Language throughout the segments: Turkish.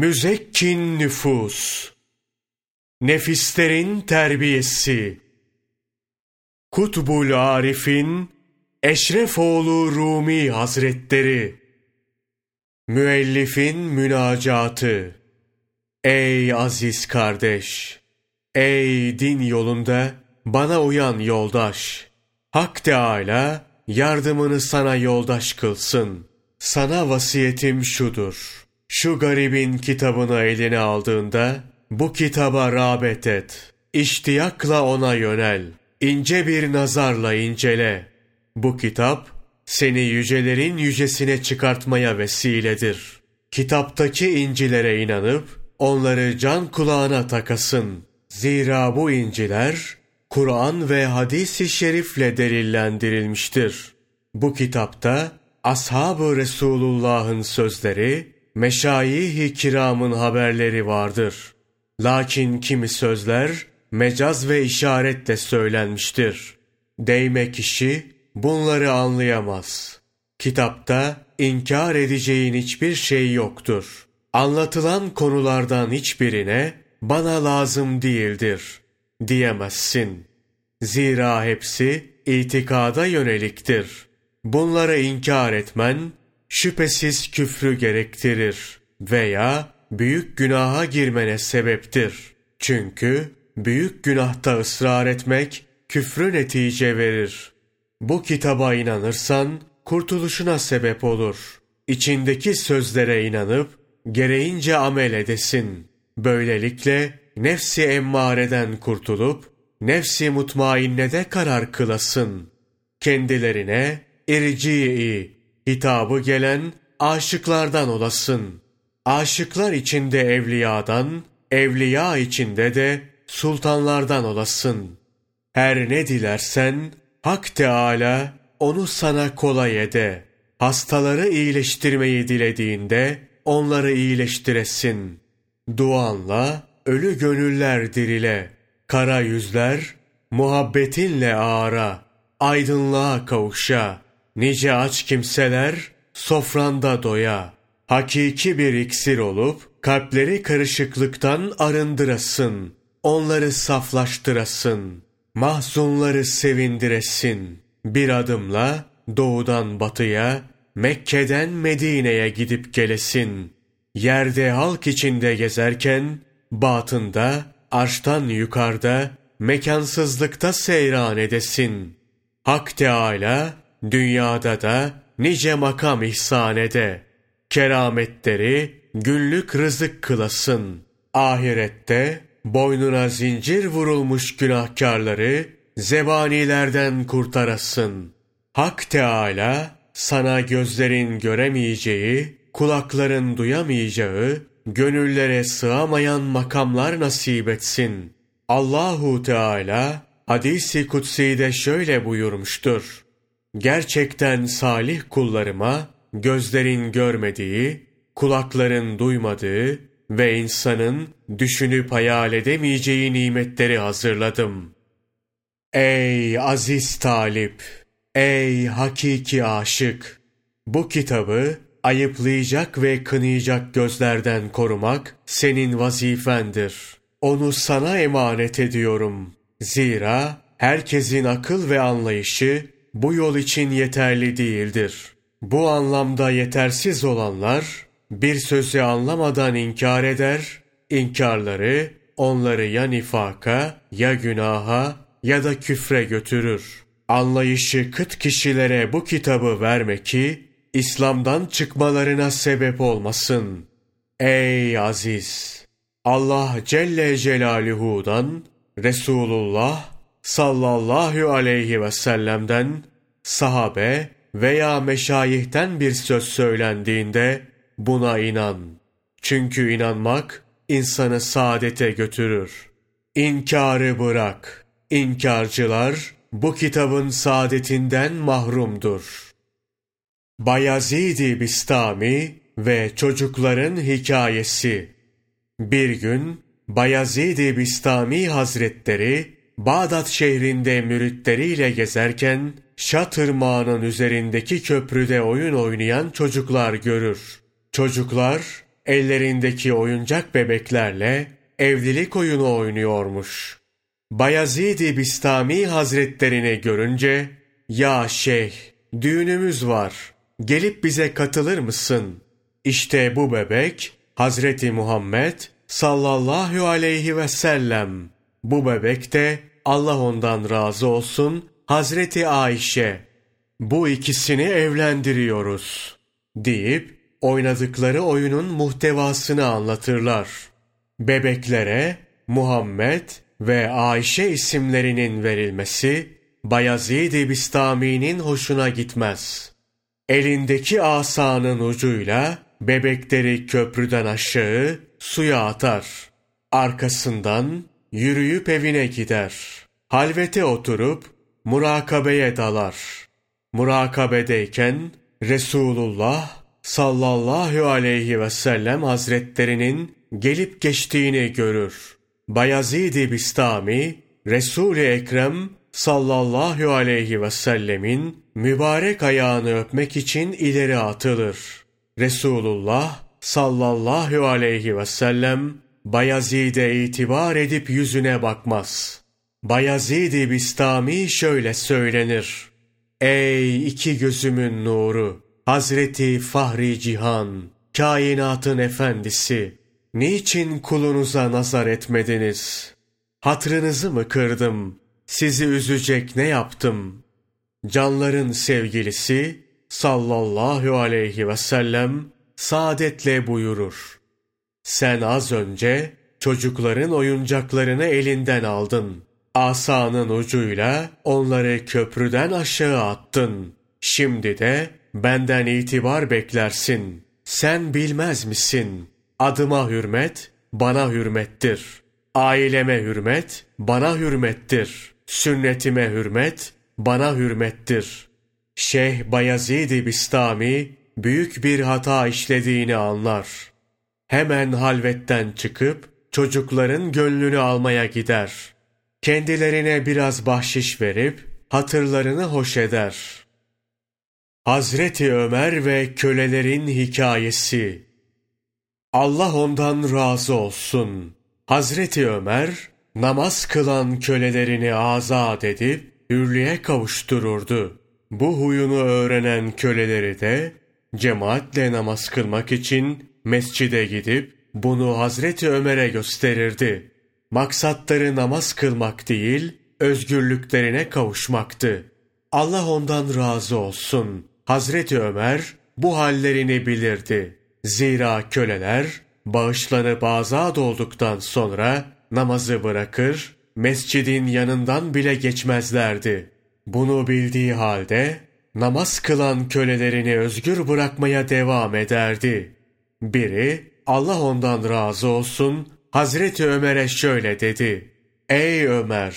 müzekkin nüfus, nefislerin terbiyesi, Kutbul Arif'in Eşrefoğlu Rumi Hazretleri, Müellifin münacatı, Ey aziz kardeş, ey din yolunda bana uyan yoldaş, Hak Teâlâ yardımını sana yoldaş kılsın. Sana vasiyetim şudur. Şu garibin kitabını eline aldığında bu kitaba rağbet et. İştiyakla ona yönel. İnce bir nazarla incele. Bu kitap seni yücelerin yücesine çıkartmaya vesiledir. Kitaptaki incilere inanıp onları can kulağına takasın. Zira bu inciler Kur'an ve hadis-i şerifle delillendirilmiştir. Bu kitapta ashab-ı Resulullah'ın sözleri, meşayih-i kiramın haberleri vardır. Lakin kimi sözler mecaz ve işaretle söylenmiştir. Değme kişi bunları anlayamaz. Kitapta inkar edeceğin hiçbir şey yoktur. Anlatılan konulardan hiçbirine bana lazım değildir diyemezsin. Zira hepsi itikada yöneliktir. Bunları inkar etmen şüphesiz küfrü gerektirir veya büyük günaha girmene sebeptir. Çünkü büyük günahta ısrar etmek küfrü netice verir. Bu kitaba inanırsan kurtuluşuna sebep olur. İçindeki sözlere inanıp gereğince amel edesin. Böylelikle nefsi emmareden kurtulup nefsi mutmainnede karar kılasın. Kendilerine irci'i hitabı gelen aşıklardan olasın. Aşıklar içinde evliyadan, evliya içinde de sultanlardan olasın. Her ne dilersen Hak Teala onu sana kolay ede. Hastaları iyileştirmeyi dilediğinde onları iyileştiresin. Duanla ölü gönüller dirile, kara yüzler muhabbetinle ağara, aydınlığa kavuşa, nice aç kimseler sofranda doya. Hakiki bir iksir olup kalpleri karışıklıktan arındırasın, onları saflaştırasın, mahzunları sevindiresin. Bir adımla doğudan batıya, Mekke'den Medine'ye gidip gelesin. Yerde halk içinde gezerken batında, arştan yukarıda, mekansızlıkta seyran edesin. Hak Teâlâ, dünyada da nice makam ihsan ede. Kerametleri günlük rızık kılasın. Ahirette boynuna zincir vurulmuş günahkarları zebanilerden kurtarasın. Hak Teâlâ sana gözlerin göremeyeceği, kulakların duyamayacağı, gönüllere sığamayan makamlar nasip etsin. Allahu Teala hadisi kutsi'de şöyle buyurmuştur. Gerçekten salih kullarıma gözlerin görmediği, kulakların duymadığı ve insanın düşünüp hayal edemeyeceği nimetleri hazırladım. Ey aziz talip! Ey hakiki aşık! Bu kitabı ayıplayacak ve kınayacak gözlerden korumak senin vazifendir. Onu sana emanet ediyorum. Zira herkesin akıl ve anlayışı bu yol için yeterli değildir. Bu anlamda yetersiz olanlar bir sözü anlamadan inkar eder, inkarları onları ya nifaka, ya günaha ya da küfre götürür. Anlayışı kıt kişilere bu kitabı verme ki, İslam'dan çıkmalarına sebep olmasın. Ey aziz! Allah Celle Celaluhu'dan, Resulullah sallallahu aleyhi ve sellem'den, sahabe veya meşayihten bir söz söylendiğinde buna inan. Çünkü inanmak insanı saadete götürür. İnkarı bırak. İnkarcılar bu kitabın saadetinden mahrumdur.'' Bayezid-i Bistami ve çocukların hikayesi. Bir gün Bayezid-i Bistami Hazretleri Bağdat şehrinde müritleriyle gezerken Şatırmağının üzerindeki köprüde oyun oynayan çocuklar görür. Çocuklar ellerindeki oyuncak bebeklerle evlilik oyunu oynuyormuş. Bayezid-i Bistami Hazretlerini görünce, ''Ya şeyh, düğünümüz var, gelip bize katılır mısın?'' İşte bu bebek, Hazreti Muhammed sallallahu aleyhi ve sellem. Bu bebek de Allah ondan razı olsun Hazreti Ayşe. Bu ikisini evlendiriyoruz deyip oynadıkları oyunun muhtevasını anlatırlar. Bebeklere Muhammed ve Ayşe isimlerinin verilmesi Bayezid-i Bistami'nin hoşuna gitmez. Elindeki asanın ucuyla bebekleri köprüden aşağı suya atar. Arkasından yürüyüp evine gider. Halvete oturup murakabeye dalar. Murakabedeyken Resulullah sallallahu aleyhi ve sellem hazretlerinin gelip geçtiğini görür. Bayezid-i Bistami, Resul-i Ekrem sallallahu aleyhi ve sellemin mübarek ayağını öpmek için ileri atılır. Resulullah sallallahu aleyhi ve sellem Bayezid'e itibar edip yüzüne bakmaz. Bayezid-i Bistami şöyle söylenir. Ey iki gözümün nuru! Hazreti Fahri Cihan, kainatın efendisi, niçin kulunuza nazar etmediniz? Hatrınızı mı kırdım? Sizi üzecek ne yaptım? Canların sevgilisi sallallahu aleyhi ve sellem saadetle buyurur. Sen az önce çocukların oyuncaklarını elinden aldın. Asanın ucuyla onları köprüden aşağı attın. Şimdi de benden itibar beklersin. Sen bilmez misin? Adıma hürmet, bana hürmettir. Aileme hürmet, bana hürmettir. Sünnetime hürmet, bana hürmettir. Şeyh Bayezid-i Bistami büyük bir hata işlediğini anlar. Hemen halvetten çıkıp çocukların gönlünü almaya gider. Kendilerine biraz bahşiş verip hatırlarını hoş eder. Hazreti Ömer ve kölelerin hikayesi Allah ondan razı olsun. Hazreti Ömer namaz kılan kölelerini azat edip hürlüğe kavuştururdu. Bu huyunu öğrenen köleleri de cemaatle namaz kılmak için mescide gidip bunu Hazreti Ömer'e gösterirdi. Maksatları namaz kılmak değil, özgürlüklerine kavuşmaktı. Allah ondan razı olsun. Hazreti Ömer bu hallerini bilirdi. Zira köleler bağışlanıp azad olduktan sonra namazı bırakır, mescidin yanından bile geçmezlerdi. Bunu bildiği halde namaz kılan kölelerini özgür bırakmaya devam ederdi. Biri Allah ondan razı olsun Hazreti Ömer'e şöyle dedi. Ey Ömer!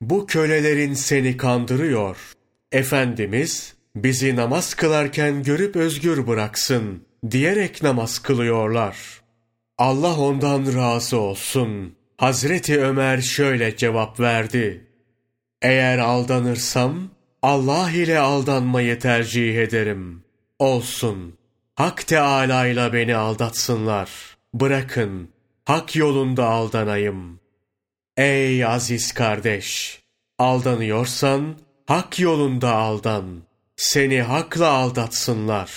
Bu kölelerin seni kandırıyor. Efendimiz bizi namaz kılarken görüp özgür bıraksın diyerek namaz kılıyorlar. Allah ondan razı olsun. Hazreti Ömer şöyle cevap verdi. Eğer aldanırsam Allah ile aldanmayı tercih ederim. Olsun. Hak Teâlâ ile beni aldatsınlar. Bırakın. Hak yolunda aldanayım. Ey aziz kardeş! Aldanıyorsan hak yolunda aldan. Seni hakla aldatsınlar.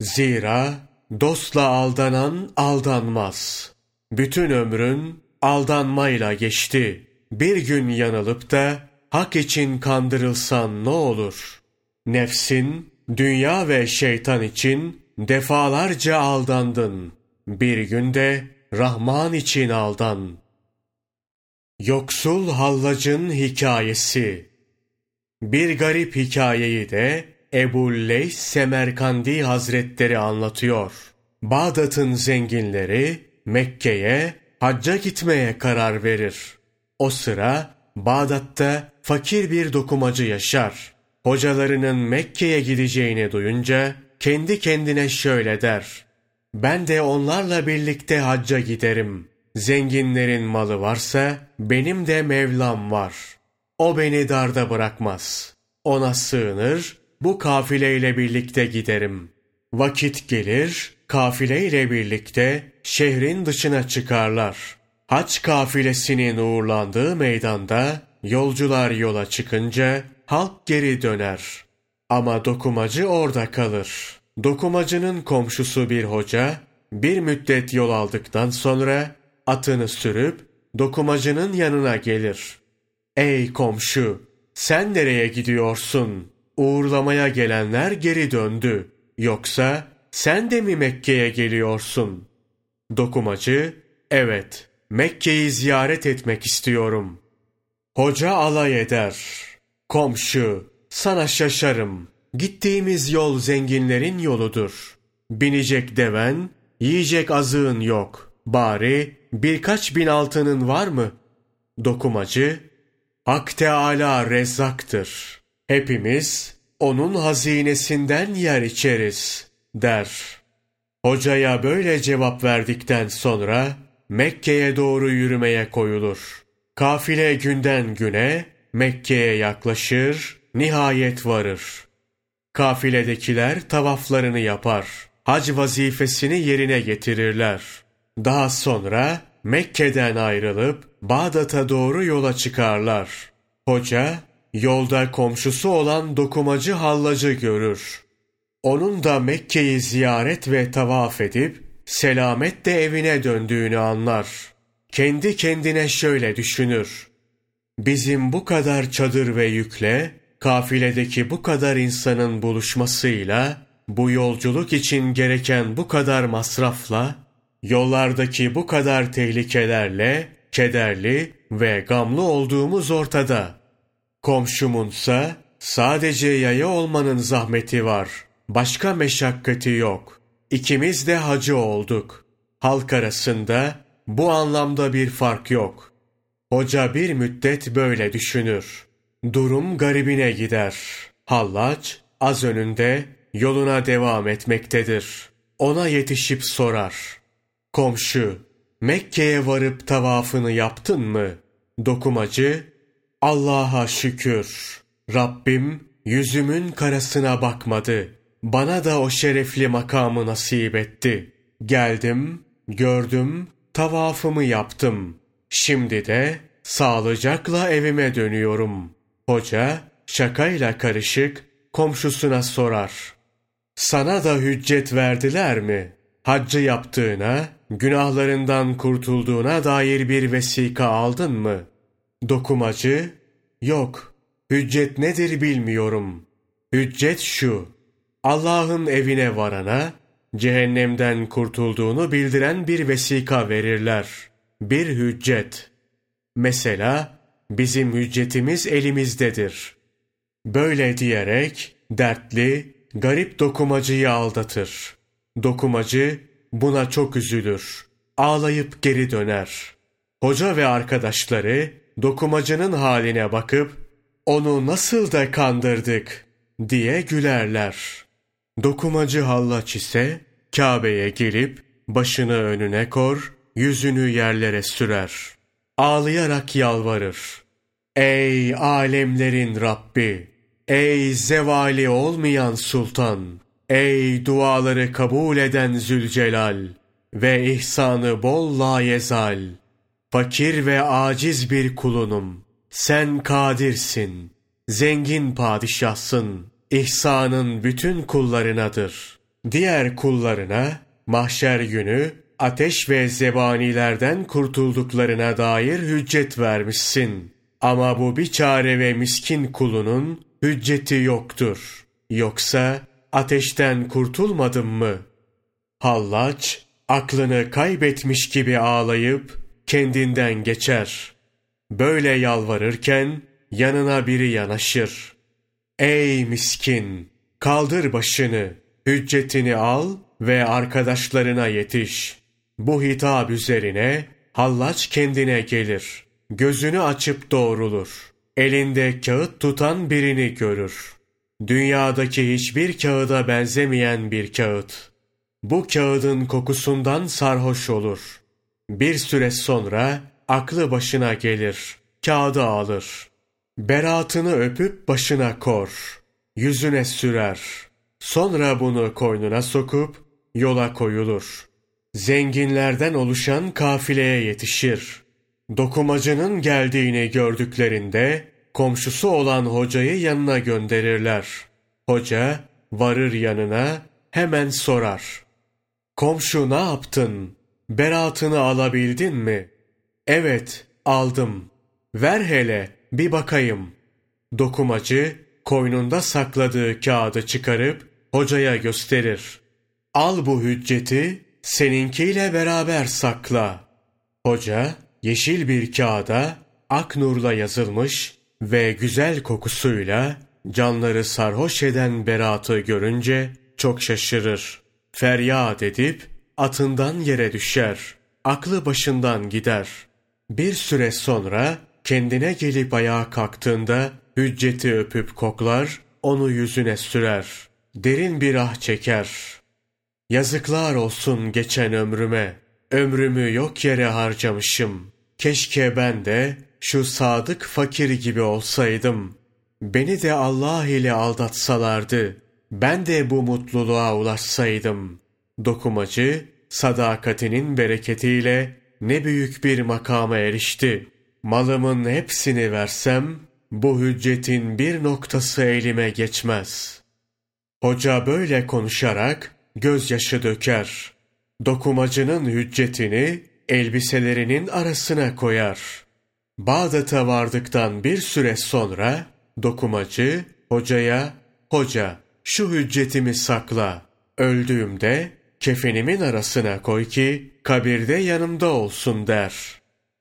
Zira dostla aldanan aldanmaz. Bütün ömrün aldanmayla geçti. Bir gün yanılıp da hak için kandırılsan ne olur? Nefsin, dünya ve şeytan için defalarca aldandın. Bir günde Rahman için aldan. Yoksul Hallac'ın Hikayesi Bir garip hikayeyi de Ebu Leys Semerkandi Hazretleri anlatıyor. Bağdat'ın zenginleri Mekke'ye hacca gitmeye karar verir. O sıra Bağdat'ta fakir bir dokumacı yaşar. Hocalarının Mekke'ye gideceğini duyunca kendi kendine şöyle der. Ben de onlarla birlikte hacca giderim. Zenginlerin malı varsa benim de Mevlam var. O beni darda bırakmaz. Ona sığınır, bu kafileyle birlikte giderim. Vakit gelir, kafileyle birlikte şehrin dışına çıkarlar. Haç kafilesinin uğurlandığı meydanda yolcular yola çıkınca halk geri döner. Ama dokumacı orada kalır. Dokumacının komşusu bir hoca bir müddet yol aldıktan sonra atını sürüp dokumacının yanına gelir. Ey komşu sen nereye gidiyorsun? Uğurlamaya gelenler geri döndü. Yoksa sen de mi Mekke'ye geliyorsun? Dokumacı, evet Mekke'yi ziyaret etmek istiyorum. Hoca alay eder. Komşu, sana şaşarım. Gittiğimiz yol zenginlerin yoludur. Binecek deven, yiyecek azığın yok. Bari birkaç bin altının var mı? Dokumacı, Hak Teâlâ rezzaktır. Hepimiz onun hazinesinden yer içeriz, der. Hocaya böyle cevap verdikten sonra Mekke'ye doğru yürümeye koyulur. Kafile günden güne Mekke'ye yaklaşır, nihayet varır. Kafiledekiler tavaflarını yapar. Hac vazifesini yerine getirirler. Daha sonra Mekke'den ayrılıp Bağdat'a doğru yola çıkarlar. Hoca yolda komşusu olan dokumacı hallacı görür. Onun da Mekke'yi ziyaret ve tavaf edip selametle evine döndüğünü anlar. Kendi kendine şöyle düşünür. Bizim bu kadar çadır ve yükle, kafiledeki bu kadar insanın buluşmasıyla, bu yolculuk için gereken bu kadar masrafla, yollardaki bu kadar tehlikelerle, kederli ve gamlı olduğumuz ortada. Komşumunsa sadece yaya olmanın zahmeti var. Başka meşakkati yok. İkimiz de hacı olduk. Halk arasında bu anlamda bir fark yok. Hoca bir müddet böyle düşünür. Durum garibine gider. Hallaç az önünde yoluna devam etmektedir. Ona yetişip sorar. Komşu, Mekke'ye varıp tavafını yaptın mı? Dokumacı, Allah'a şükür. Rabbim yüzümün karasına bakmadı. Bana da o şerefli makamı nasip etti. Geldim, gördüm, tavafımı yaptım. Şimdi de sağlıcakla evime dönüyorum. Hoca şakayla karışık komşusuna sorar. Sana da hüccet verdiler mi? Haccı yaptığına, günahlarından kurtulduğuna dair bir vesika aldın mı? Dokumacı, yok, hüccet nedir bilmiyorum. Hüccet şu, Allah'ın evine varana, cehennemden kurtulduğunu bildiren bir vesika verirler. Bir hüccet. Mesela, bizim hüccetimiz elimizdedir. Böyle diyerek, dertli, garip dokumacıyı aldatır. Dokumacı, buna çok üzülür. Ağlayıp geri döner. Hoca ve arkadaşları, dokumacının haline bakıp, onu nasıl da kandırdık diye gülerler. Dokumacı hallaç ise Kabe'ye gelip başını önüne kor, yüzünü yerlere sürer. Ağlayarak yalvarır. Ey alemlerin Rabbi! Ey zevali olmayan sultan! Ey duaları kabul eden Zülcelal! Ve ihsanı bol layezal! Fakir ve aciz bir kulunum. Sen kadirsin. Zengin padişahsın. İhsanın bütün kullarınadır. Diğer kullarına mahşer günü ateş ve zebanilerden kurtulduklarına dair hüccet vermişsin. Ama bu bir çare ve miskin kulunun hücceti yoktur. Yoksa ateşten kurtulmadın mı? Hallaç, aklını kaybetmiş gibi ağlayıp kendinden geçer. Böyle yalvarırken yanına biri yanaşır. Ey miskin! Kaldır başını, hüccetini al ve arkadaşlarına yetiş. Bu hitap üzerine hallaç kendine gelir. Gözünü açıp doğrulur. Elinde kağıt tutan birini görür. Dünyadaki hiçbir kağıda benzemeyen bir kağıt. Bu kağıdın kokusundan sarhoş olur. Bir süre sonra aklı başına gelir. Kağıdı alır. Beratını öpüp başına kor. Yüzüne sürer. Sonra bunu koynuna sokup yola koyulur. Zenginlerden oluşan kafileye yetişir. Dokumacının geldiğini gördüklerinde komşusu olan hocayı yanına gönderirler. Hoca varır yanına hemen sorar. Komşu ne yaptın? Beratını alabildin mi? Evet, aldım. Ver hele, bir bakayım. Dokumacı, koynunda sakladığı kağıdı çıkarıp hocaya gösterir. Al bu hücceti, seninkiyle beraber sakla. Hoca, yeşil bir kağıda ak nurla yazılmış ve güzel kokusuyla canları sarhoş eden Berat'ı görünce çok şaşırır. Feryat edip atından yere düşer. Aklı başından gider. Bir süre sonra kendine gelip ayağa kalktığında hücceti öpüp koklar, onu yüzüne sürer. Derin bir ah çeker. Yazıklar olsun geçen ömrüme. Ömrümü yok yere harcamışım. Keşke ben de şu sadık fakir gibi olsaydım. Beni de Allah ile aldatsalardı. Ben de bu mutluluğa ulaşsaydım. Dokumacı, sadakatinin bereketiyle ne büyük bir makama erişti. Malımın hepsini versem, bu hüccetin bir noktası elime geçmez. Hoca böyle konuşarak gözyaşı döker. Dokumacının hüccetini elbiselerinin arasına koyar. Bağdat'a vardıktan bir süre sonra dokumacı hocaya hoca şu hüccetimi sakla. Öldüğümde kefenimin arasına koy ki kabirde yanımda olsun der.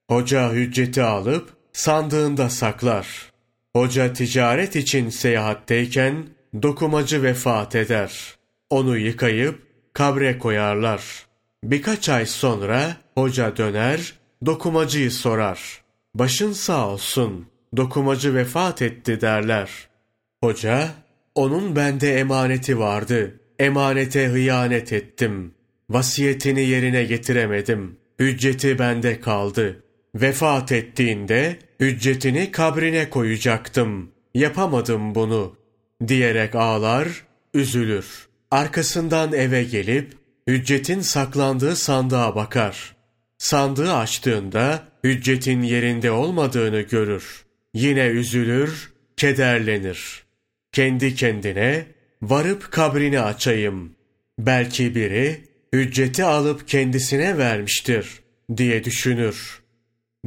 Hoca hücceti alıp sandığında saklar. Hoca ticaret için seyahatteyken dokumacı vefat eder. Onu yıkayıp kabre koyarlar. Birkaç ay sonra hoca döner, dokumacıyı sorar. Başın sağ olsun, dokumacı vefat etti derler. Hoca, onun bende emaneti vardı. Emanete hıyanet ettim. Vasiyetini yerine getiremedim. Hücceti bende kaldı. Vefat ettiğinde hüccetini kabrine koyacaktım. Yapamadım bunu. Diyerek ağlar, üzülür. Arkasından eve gelip hüccetin saklandığı sandığa bakar. Sandığı açtığında hüccetin yerinde olmadığını görür. Yine üzülür, kederlenir. Kendi kendine varıp kabrini açayım. Belki biri hücceti alıp kendisine vermiştir diye düşünür.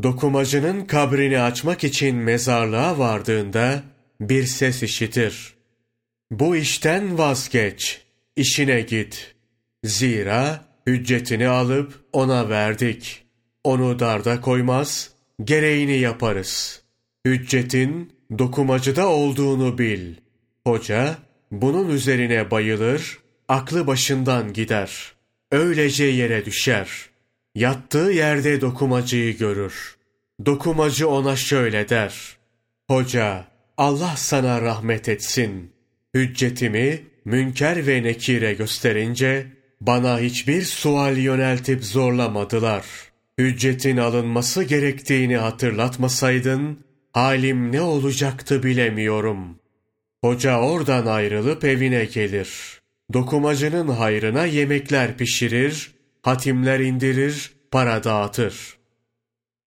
Dokumacının kabrini açmak için mezarlığa vardığında bir ses işitir. Bu işten vazgeç, işine git. Zira hüccetini alıp ona verdik. Onu darda koymaz, gereğini yaparız. Hüccetin dokumacıda olduğunu bil. Hoca bunun üzerine bayılır, aklı başından gider. Öylece yere düşer. Yattığı yerde dokumacıyı görür. Dokumacı ona şöyle der. Hoca, Allah sana rahmet etsin. Hüccetimi Münker ve Nekir'e gösterince bana hiçbir sual yöneltip zorlamadılar. Hüccetin alınması gerektiğini hatırlatmasaydın, halim ne olacaktı bilemiyorum. Hoca oradan ayrılıp evine gelir. Dokumacının hayrına yemekler pişirir, hatimler indirir, para dağıtır.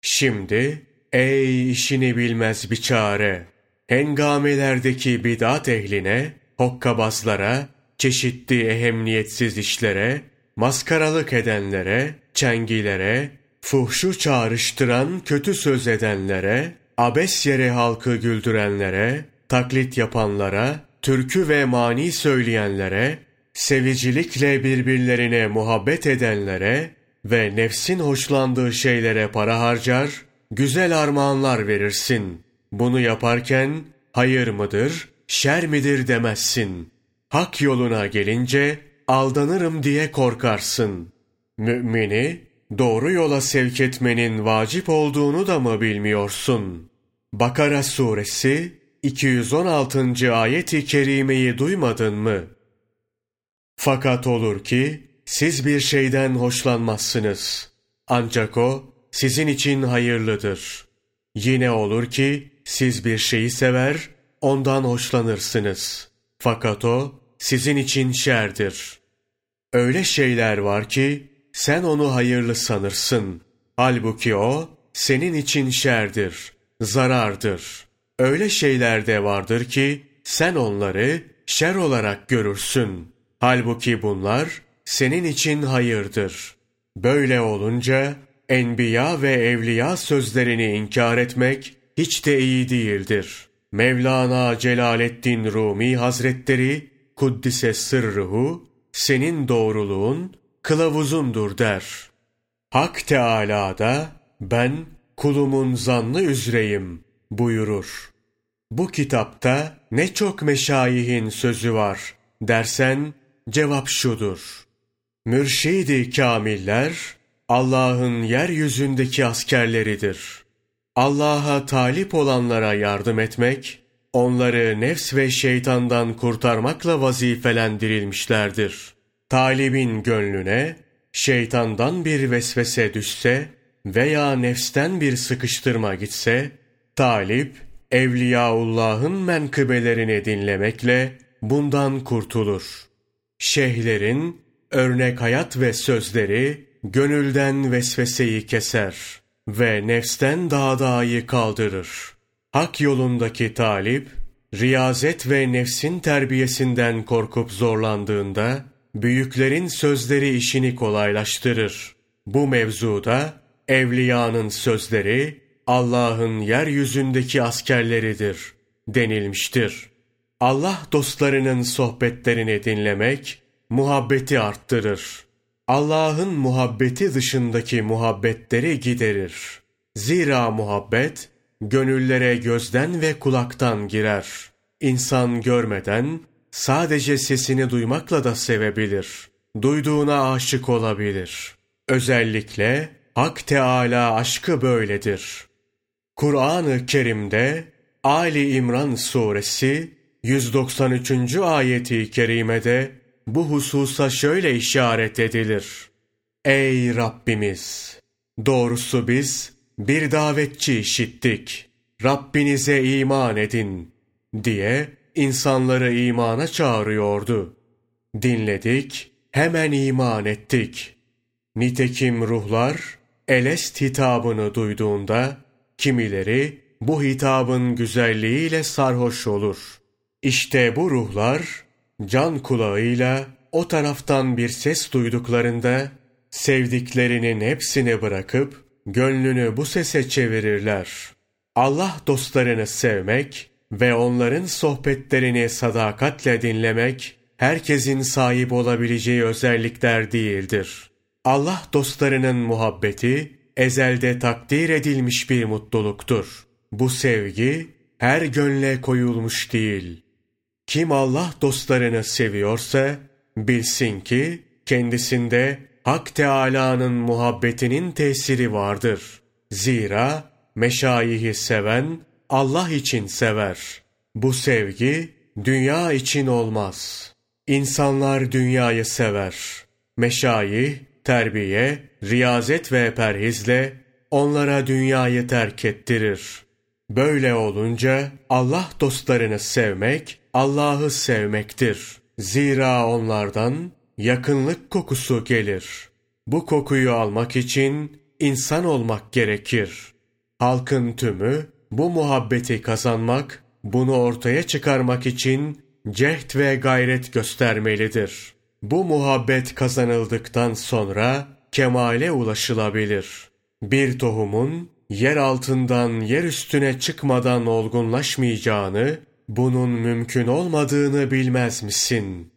Şimdi, ey işini bilmez bir çare, hengamelerdeki bidat ehline, hokkabazlara, çeşitli ehemniyetsiz işlere, maskaralık edenlere, çengilere, fuhşu çağrıştıran kötü söz edenlere, abes yere halkı güldürenlere, taklit yapanlara, türkü ve mani söyleyenlere, sevicilikle birbirlerine muhabbet edenlere ve nefsin hoşlandığı şeylere para harcar, güzel armağanlar verirsin. Bunu yaparken hayır mıdır, şer midir demezsin. Hak yoluna gelince aldanırım diye korkarsın. Mümini doğru yola sevk etmenin vacip olduğunu da mı bilmiyorsun? Bakara suresi 216. ayet-i kerimeyi duymadın mı? Fakat olur ki siz bir şeyden hoşlanmazsınız. Ancak o sizin için hayırlıdır. Yine olur ki siz bir şeyi sever, ondan hoşlanırsınız. Fakat o sizin için şerdir. Öyle şeyler var ki sen onu hayırlı sanırsın. Halbuki o senin için şerdir, zarardır. Öyle şeyler de vardır ki sen onları şer olarak görürsün. Halbuki bunlar senin için hayırdır. Böyle olunca enbiya ve evliya sözlerini inkar etmek hiç de iyi değildir. Mevlana Celaleddin Rumi Hazretleri Kuddise sırrıhu senin doğruluğun kılavuzundur der. Hak Teâlâ da ben kulumun zannı üzreyim buyurur. Bu kitapta ne çok meşayihin sözü var dersen cevap şudur. Mürşidi kamiller Allah'ın yeryüzündeki askerleridir. Allah'a talip olanlara yardım etmek, onları nefs ve şeytandan kurtarmakla vazifelendirilmişlerdir. Talibin gönlüne şeytandan bir vesvese düşse veya nefsten bir sıkıştırma gitse, talip Evliyaullah'ın menkıbelerini dinlemekle bundan kurtulur. Şeyhlerin örnek hayat ve sözleri gönülden vesveseyi keser ve nefsten dağdağıyı kaldırır. Hak yolundaki talip, riyazet ve nefsin terbiyesinden korkup zorlandığında, büyüklerin sözleri işini kolaylaştırır. Bu mevzuda evliyanın sözleri Allah'ın yeryüzündeki askerleridir denilmiştir. Allah dostlarının sohbetlerini dinlemek muhabbeti arttırır. Allah'ın muhabbeti dışındaki muhabbetleri giderir. Zira muhabbet gönüllere gözden ve kulaktan girer. İnsan görmeden sadece sesini duymakla da sevebilir. Duyduğuna aşık olabilir. Özellikle Hak Teala aşkı böyledir. Kur'an-ı Kerim'de Ali İmran suresi 193. ayeti kerimede bu hususa şöyle işaret edilir. Ey Rabbimiz! Doğrusu biz bir davetçi işittik. Rabbinize iman edin diye insanları imana çağırıyordu. Dinledik, hemen iman ettik. Nitekim ruhlar Elest hitabını duyduğunda kimileri bu hitabın güzelliğiyle sarhoş olur. İşte bu ruhlar can kulağıyla o taraftan bir ses duyduklarında sevdiklerinin hepsini bırakıp gönlünü bu sese çevirirler. Allah dostlarını sevmek ve onların sohbetlerini sadakatle dinlemek herkesin sahip olabileceği özellikler değildir. Allah dostlarının muhabbeti ezelde takdir edilmiş bir mutluluktur. Bu sevgi her gönle koyulmuş değil. Kim Allah dostlarını seviyorsa bilsin ki kendisinde Hak Teâlâ'nın muhabbetinin tesiri vardır. Zira meşayihi seven Allah için sever. Bu sevgi dünya için olmaz. İnsanlar dünyayı sever. Meşayih, terbiye, riyazet ve perhizle onlara dünyayı terk ettirir. Böyle olunca Allah dostlarını sevmek, Allah'ı sevmektir. Zira onlardan yakınlık kokusu gelir. Bu kokuyu almak için insan olmak gerekir. Halkın tümü bu muhabbeti kazanmak, bunu ortaya çıkarmak için cehd ve gayret göstermelidir. Bu muhabbet kazanıldıktan sonra kemale ulaşılabilir. Bir tohumun yer altından yer üstüne çıkmadan olgunlaşmayacağını, bunun mümkün olmadığını bilmez misin?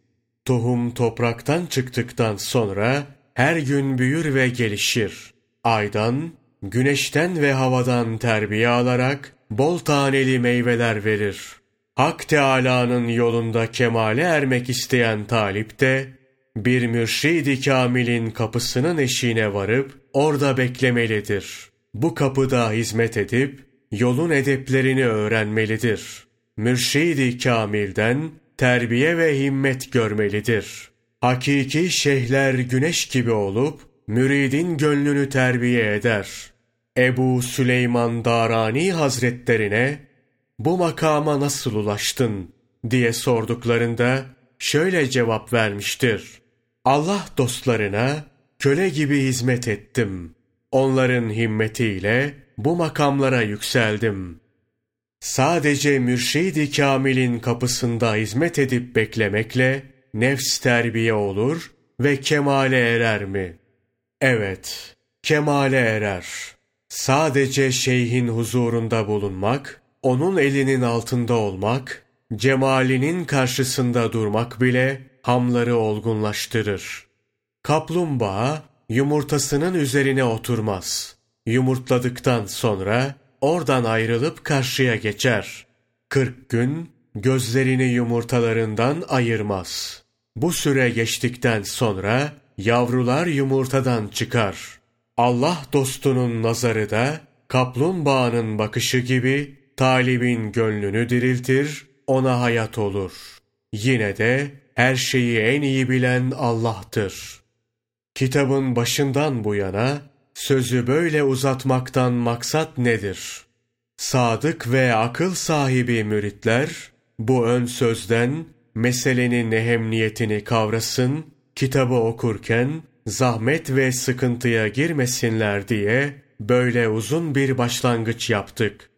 Tohum topraktan çıktıktan sonra her gün büyür ve gelişir. Aydan, güneşten ve havadan terbiye alarak bol taneli meyveler verir. Hak Teâlâ'nın yolunda kemale ermek isteyen talip de, bir mürşid-i kamilin kapısının eşiğine varıp orada beklemelidir. Bu kapıda hizmet edip yolun edeplerini öğrenmelidir. Mürşid-i kamilden terbiye ve himmet görmelidir. Hakiki şeyhler güneş gibi olup müridin gönlünü terbiye eder. Ebu Süleyman Darani Hazretlerine bu makama nasıl ulaştın diye sorduklarında şöyle cevap vermiştir. Allah dostlarına köle gibi hizmet ettim. Onların himmetiyle bu makamlara yükseldim. Sadece mürşid-i kamilin kapısında hizmet edip beklemekle nefs terbiye olur ve kemale erer mi? Evet, kemale erer. Sadece şeyhin huzurunda bulunmak, onun elinin altında olmak, cemalinin karşısında durmak bile hamları olgunlaştırır. Kaplumbağa yumurtasının üzerine oturmaz. Yumurtladıktan sonra oradan ayrılıp karşıya geçer. Kırk gün gözlerini yumurtalarından ayırmaz. Bu süre geçtikten sonra yavrular yumurtadan çıkar. Allah dostunun nazarı da kaplumbağanın bakışı gibi talibin gönlünü diriltir, ona hayat olur. Yine de her şeyi en iyi bilen Allah'tır. Kitabın başından bu yana sözü böyle uzatmaktan maksat nedir? Sadık ve akıl sahibi müritler bu ön sözden meselenin ehemmiyetini kavrasın, kitabı okurken zahmet ve sıkıntıya girmesinler diye böyle uzun bir başlangıç yaptık.